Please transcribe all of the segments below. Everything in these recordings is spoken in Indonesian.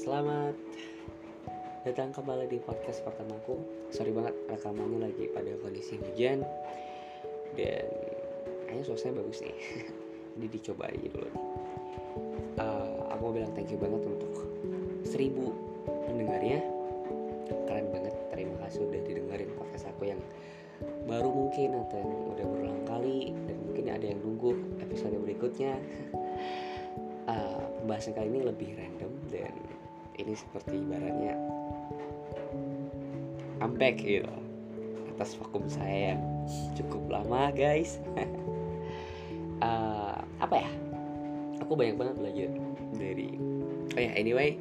Selamat datang kembali di podcast pertamaku. Sorry banget rekamannya lagi pada kondisi hujan dan kayaknya suasananya bagus nih. Jadi dicoba aja dulu. Uh, aku mau bilang thank you banget untuk seribu pendengarnya. Keren banget. Terima kasih udah didengarin podcast aku yang baru mungkin atau yang udah berulang kali dan mungkin ada yang nunggu episode berikutnya. Uh, pembahasan kali ini lebih random dan ini seperti ibaratnya I'm back gitu. Atas vakum saya yang cukup lama guys. Uh, apa ya? Aku banyak banget belajar dari oh ya anyway.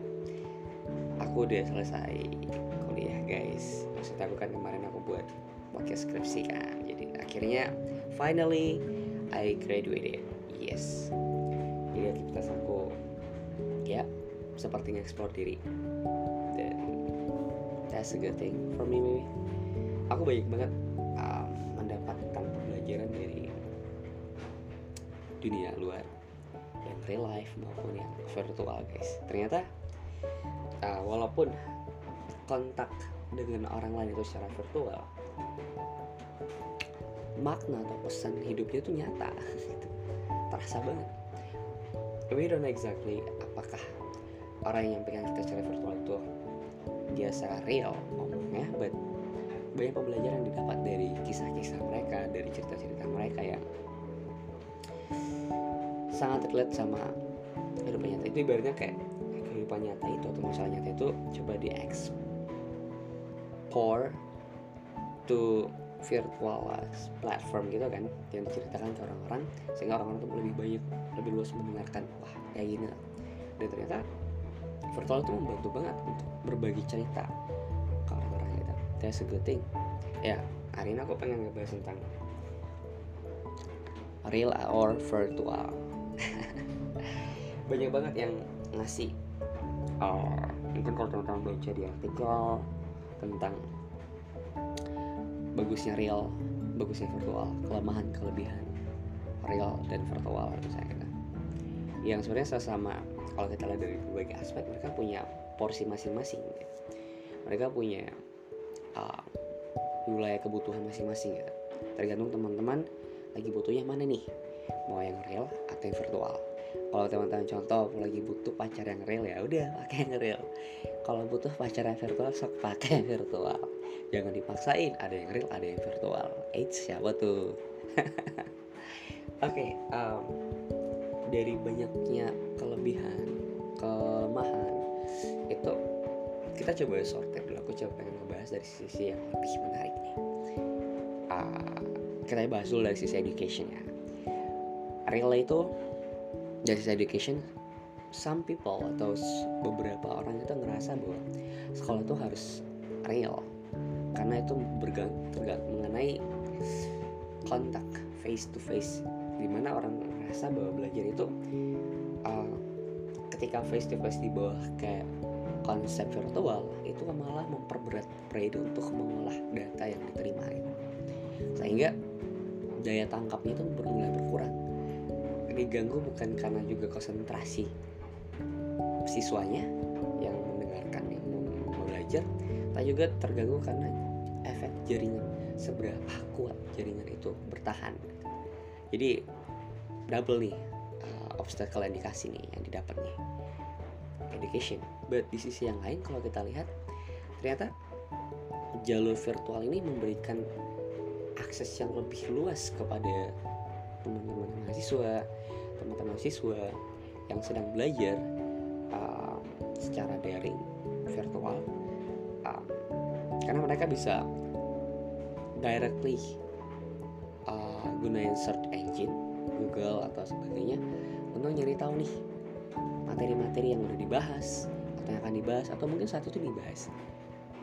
Aku udah selesai kuliah guys. Maksudnya aku kan kemarin aku buat podcast skripsi kan. Jadi akhirnya finally I graduated. Yes. Jadi aktivitas aku ya seperti nge-explore diri. Dan that's a good thing for me maybe. Aku banyak banget um, mendapatkan pembelajaran dari dunia luar yang real life maupun yang virtual guys. Ternyata uh, walaupun kontak dengan orang lain itu secara virtual makna atau pesan hidupnya itu nyata gitu. terasa banget. We don't exactly apakah orang yang pengen kita secara virtual itu secara real ngomongnya but banyak pembelajaran didapat dari kisah-kisah mereka dari cerita-cerita mereka yang sangat relate sama kehidupan nyata. Itu ibaratnya kayak kehidupan nyata itu atau masalah nyata itu coba di explore to virtual platform gitu kan yang diceritakan ke orang-orang sehingga orang-orang tuh lebih banyak lebih luas mendengarkan wah kayak gini dan ternyata virtual itu membantu banget untuk berbagi cerita ke orang-orang gitu. That's a good thing. Ya hari ini aku pengen ngebahas tentang real or virtual. Banyak banget yang ngasih uh, mungkin kalau teman-teman baca di artikel tentang bagusnya real bagusnya virtual kelemahan kelebihan real dan virtual misalnya gitu. yang sebenarnya sama kalau kita lihat dari berbagai aspek mereka punya porsi masing-masing gitu. mereka punya uh, wilayah kebutuhan masing-masing gitu. tergantung teman-teman lagi butuhnya mana nih. Mau yang real atau yang virtual. Kalau teman-teman contoh lagi butuh pacar yang real ya udah pakai yang real. Kalau butuh pacar yang virtual sok pakai yang virtual. Jangan dipaksain ada yang real ada yang virtual. Eits siapa tuh? Oke okay, um, dari banyaknya kelebihan kelemahan itu kita coba sortir dulu. Aku coba pengen ngebahas dari sisi yang lebih menarik nih. Uh, kita bahas dulu dari sisi education ya. Real itu dari sisi education some people atau beberapa orang itu ngerasa bahwa sekolah itu harus real. Karena itu bergantung mengenai kontak face to face di mana orang merasa bahwa belajar itu uh, ketika face to face di bawah kayak konsep virtual itu malah memperberat Pride untuk mengolah data yang diterima itu sehingga daya tangkapnya itu mulai berkurang. Diganggu bukan karena juga konsentrasi siswanya yang mendengarkan yang mau belajar tapi juga terganggu karena efek jaringan seberapa kuat jaringan itu bertahan. Jadi double nih uh, obstacle yang dikasih nih yang didapat nih. Education. But di sisi yang lain kalau kita lihat ternyata jalur virtual ini memberikan akses yang lebih luas kepada teman-teman mahasiswa teman-teman mahasiswa yang sedang belajar uh, secara daring virtual. Um, karena mereka bisa directly uh, gunain search engine Google atau sebagainya untuk nyari tahu nih materi-materi yang udah dibahas atau yang akan dibahas atau mungkin saat itu dibahas.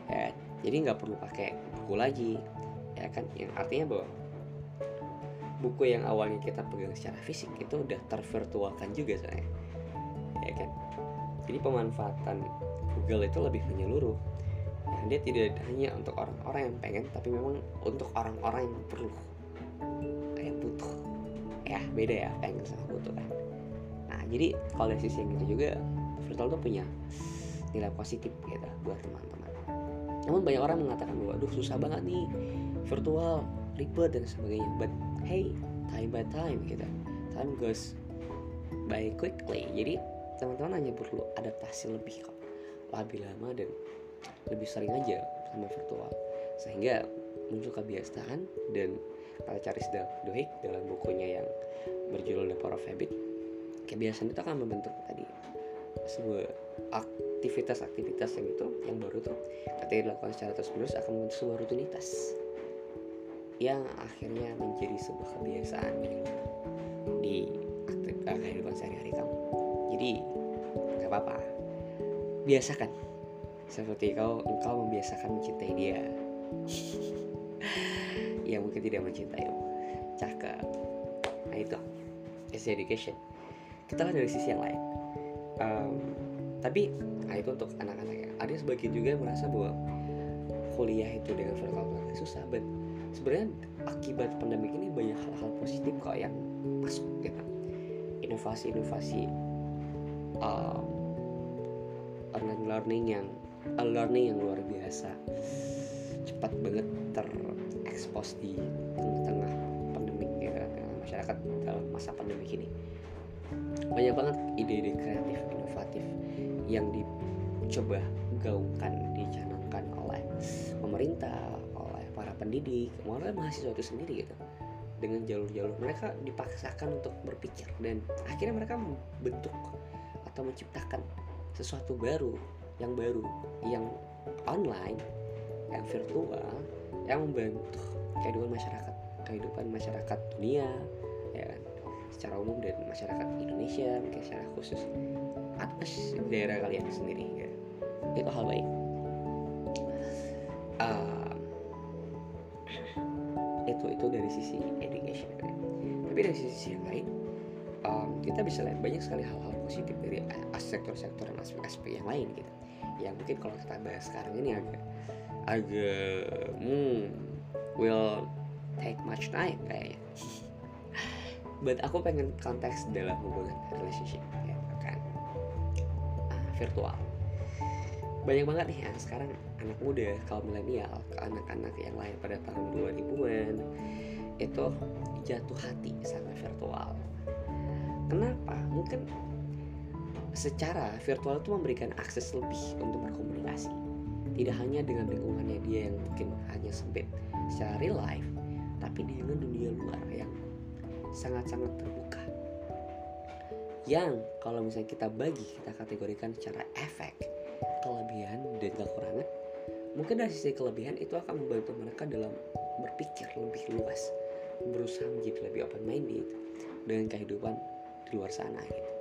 Ya jadi nggak perlu pakai buku lagi ya kan? Yang artinya bahwa buku yang awalnya kita pegang secara fisik itu udah tervirtualkan juga saya ya kan? Jadi pemanfaatan Google itu lebih menyeluruh. Dia tidak hanya untuk orang-orang yang pengen tapi memang untuk orang-orang yang perlu ya beda ya pengen sama kan. Nah jadi kalau dari sisi yang itu juga virtual tuh punya nilai positif gitu buat teman-teman. Namun banyak orang mengatakan bahwa aduh susah banget nih virtual ribet dan sebagainya. But hey time by time gitu. Time goes by quickly. Jadi teman-teman hanya perlu adaptasi lebih kok. Lebih lama dan lebih sering aja sama virtual. Sehingga muncul kebiasaan dan kalau cari Duhigg dalam bukunya yang berjudul The Power of Habit. Kebiasaan itu akan membentuk tadi sebuah aktivitas-aktivitas yang itu yang baru tuh ketika dilakukan secara terus menerus akan membentuk sebuah rutinitas yang akhirnya menjadi sebuah kebiasaan di kehidupan sehari-hari kamu. Jadi nggak apa-apa. Biasakan. Seperti kau engkau membiasakan mencintai dia yang mungkin tidak mencintai cakep. Nah itu. Is education. Kita lihat dari sisi yang lain. Um, tapi nah itu untuk anak-anak ya. Ada sebagian juga yang merasa bahwa kuliah itu dengan virtual class susah but sebenarnya akibat pandemi ini banyak hal-hal positif kok yang masuk gitu inovasi-inovasi uh, online learning yang uh, learning yang luar biasa cepat banget terekspos di tengah-tengah pandemi ya, masyarakat dalam masa pandemi ini. Banyak banget ide-ide kreatif inovatif yang dicoba gaungkan dicanangkan oleh pemerintah oleh para pendidik oleh mahasiswa itu sendiri gitu. Dengan jalur-jalur mereka dipaksakan untuk berpikir dan akhirnya mereka membentuk atau menciptakan sesuatu baru yang baru yang online yang virtual yang membentuk kehidupan masyarakat kehidupan masyarakat dunia ya kan secara umum dan masyarakat Indonesia mungkin secara khusus atas daerah kalian sendiri ya. itu hal baik uh, itu itu dari sisi education ya. tapi dari sisi yang lain um, kita bisa lihat banyak sekali hal-hal positif dari sektor-sektor dan aspek-aspek yang lain gitu yang mungkin kalau kita bahas sekarang ini agak agak hmm, will take much time kayaknya. But aku pengen konteks dalam hubungan relationship ya kan? Uh, virtual. Banyak banget nih yang sekarang anak muda kaum milenial ke anak-anak yang lain pada tahun 2000-an itu jatuh hati sama virtual. Kenapa? Mungkin secara virtual itu memberikan akses lebih untuk berkomunikasi tidak hanya dengan lingkungannya dia yang mungkin hanya sempit secara real life tapi dengan dunia luar yang sangat-sangat terbuka. Yang kalau misalnya kita bagi kita kategorikan secara efek kelebihan dan kekurangan mungkin dari sisi kelebihan itu akan membantu mereka dalam berpikir lebih luas berusaha menjadi lebih open minded dengan kehidupan di luar sana gitu.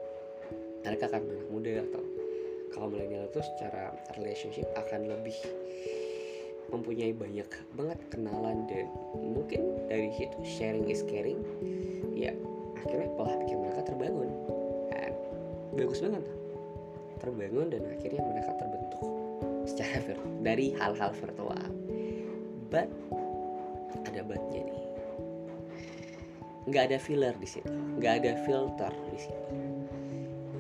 Mereka akan anak muda atau kaum milenial itu secara relationship akan lebih mempunyai banyak banget kenalan dan mungkin dari situ sharing is caring ya akhirnya pola pikir mereka terbangun. Kan? Bagus banget. Terbangun dan akhirnya mereka terbentuk secara virtual dari hal-hal virtual. But ada batnya nih. Nggak ada filler di situ. Nggak ada filter di situ.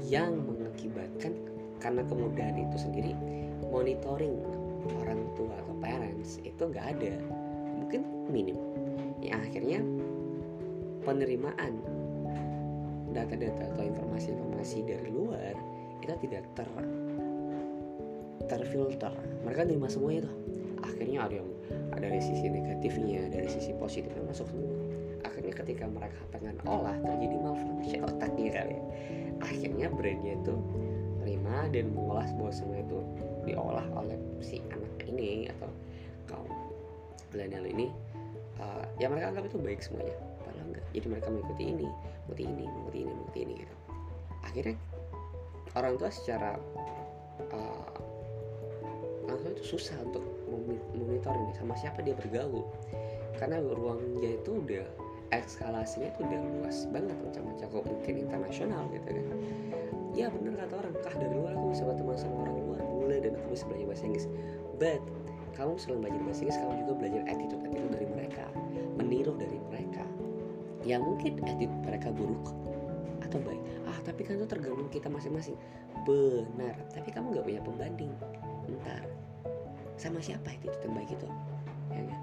Yang mengakibatkan karena kemudahan itu sendiri monitoring orang tua atau parents itu nggak ada. Mungkin minim. Ya akhirnya penerimaan data-data atau informasi-informasi dari luar itu tidak ter terfilter. Mereka terima semuanya tuh. Akhirnya ada yang ada dari sisi negatifnya dari sisi positifnya masuk semua. Akhirnya ketika mereka pengen olah terjadi malfunction otaknya kali ya. Akhirnya brandnya itu terima dan mengolah semua semua itu diolah oleh si anak ini atau kaum milenial ini uh, ya mereka anggap itu baik semuanya jadi mereka mengikuti ini mengikuti ini mengikuti ini mengikuti ini gitu. Akhirnya orang tua secara uh, langsung itu susah untuk memonitor ini sama siapa dia bergaul. Karena ruangnya itu udah eskalasinya itu udah luas banget macam-macam kok mungkin internasional gitu kan ya bener kata orang kah dari luar aku bisa berteman sama orang luar. Boleh dan aku bisa belajar bahasa Inggris. But kamu selain belajar bahasa Inggris kamu juga belajar attitude attitude dari mereka. Meniru dari mereka. Yang mungkin attitude mereka buruk atau baik. Ah tapi kan itu tergantung kita masing-masing. Benar tapi kamu nggak punya pembanding. Ntar sama siapa itu yang baik itu? Ya kan?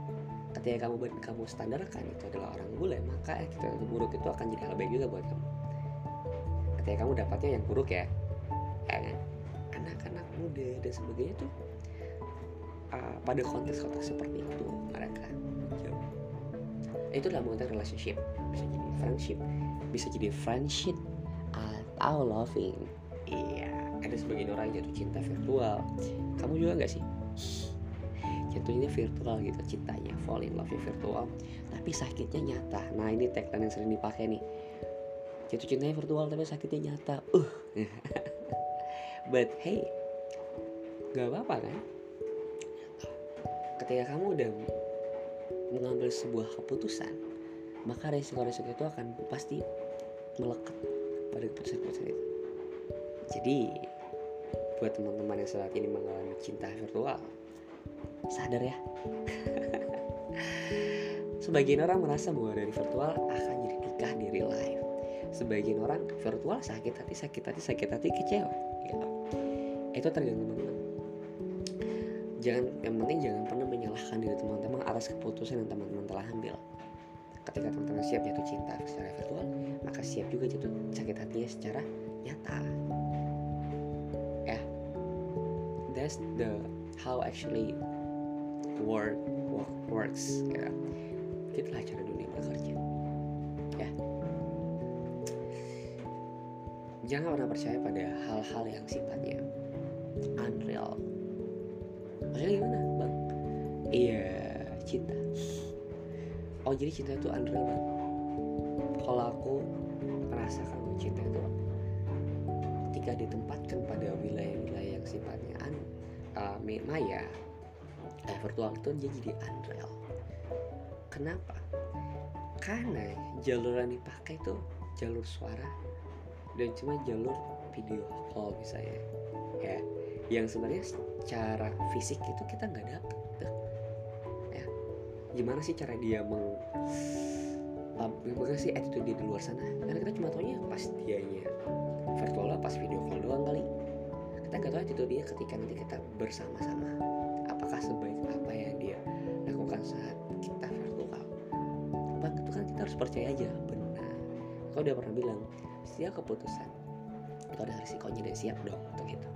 ketika kamu kamu standarkan itu adalah orang bule maka itu yang buruk itu akan jadi hal baik juga buat kamu ketika kamu dapatnya yang buruk ya ya kan? Anak-anak muda dan sebagainya tuh uh, pada konteks-konteks seperti itu mereka. Itu dalam konteks relationship. Bisa jadi friendship. Bisa jadi friendship atau loving. Iya ada sebagian orang jatuh cinta virtual. Kamu juga nggak sih? Jatuhnya virtual gitu cintanya fall in love virtual. Tapi sakitnya nyata. Nah ini tagline yang sering dipakai nih jatuh cintanya virtual tapi sakitnya nyata. Uh. But hey gak apa-apa kan? Ketika kamu udah mengambil sebuah keputusan maka resiko-resiko itu akan pasti melekat pada keputusan-keputusan itu. Jadi buat teman-teman yang saat ini mengalami cinta virtual sadar ya. Sebagian orang merasa bahwa dari virtual akan jadi nikah di real life sebagian orang virtual sakit hati sakit hati sakit hati kecewa. Gitu. itu tergantung teman-teman jangan yang penting jangan pernah menyalahkan diri teman-teman atas keputusan yang teman-teman telah ambil. Ketika teman-teman siap jatuh cinta secara virtual maka siap juga jatuh sakit hatinya secara nyata. Ya. Yeah. that's the how actually work, work works. Ya. Itulah cara dunia bekerja. Ya jangan pernah percaya pada hal-hal yang sifatnya unreal. Maksudnya gimana bang? Iya cinta. Oh jadi cinta itu unreal bang? Kalau aku merasakan cinta itu ketika ditempatkan pada wilayah-wilayah yang sifatnya an uh, maya eh, virtual itu dia jadi unreal. Kenapa? Karena jalur yang dipakai itu jalur suara dan cuma jalur video call misalnya ya. Yang sebenarnya secara fisik itu kita nggak dapet. Tuh. ya. Gimana sih cara dia meng bagaimana sih attitude dia di luar sana? Karena kita cuma tahunya pas dianya virtual lah pas video call doang kali. Kita nggak tahu attitude dia ketika nanti kita bersama-sama. Apakah sebaik apa yang dia lakukan saat kita virtual? Bang itu kan kita harus percaya aja benar. Kau udah pernah bilang setiap keputusan. Itu ada risikonya dan siap dong untuk itu.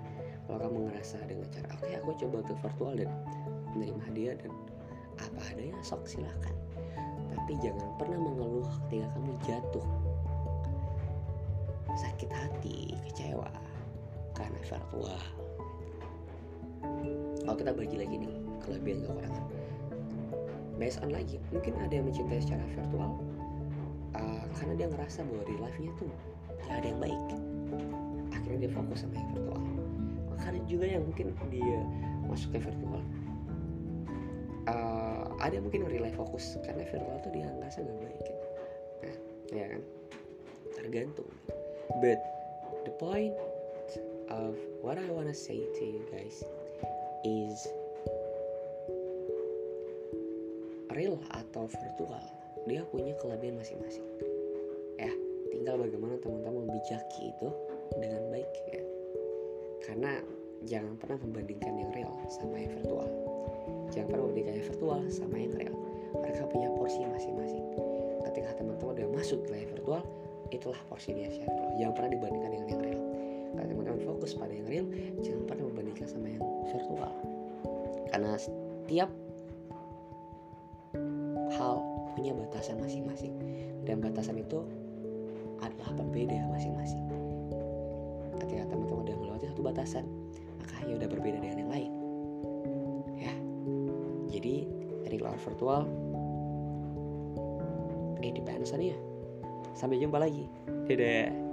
Kalau kamu ngerasa dengan cara oke okay, aku coba untuk virtual dan menerima hadiah dan apa adanya sok silahkan. Tapi jangan pernah mengeluh ketika kamu jatuh. Sakit hati kecewa karena virtual. Kalau kita bagi lagi nih kelebihan kekurangan. Based on lagi mungkin ada yang mencintai secara virtual karena dia ngerasa bahwa di life nya tuh gak ada yang baik. Akhirnya dia fokus sama virtual. Karena juga yang mungkin dia masuk ke virtual uh, ada yang mungkin real life fokus karena virtual tuh dia ngerasa gak baik gitu. nah ya kan? Tergantung. But the point of what I wanna say to you guys is real atau virtual dia punya kelebihan masing-masing ya tinggal bagaimana teman-teman membijaki itu dengan baik ya. Karena jangan pernah membandingkan yang real sama yang virtual. Jangan pernah membandingkan yang virtual sama yang real. Mereka punya porsi masing-masing. Ketika teman-teman udah masuk ke yang virtual itulah porsi dia secara real jangan pernah dibandingkan dengan yang real. Kalau teman-teman fokus pada yang real jangan pernah membandingkan sama yang virtual. Karena setiap hal punya batasan masing-masing. Dan batasan itu adalah berbeda masing-masing. Ketika teman-teman udah melewati satu batasan maka ya udah berbeda dengan yang lain. Ya. Jadi real or virtual it depends on ya. Sampai jumpa lagi. Dadah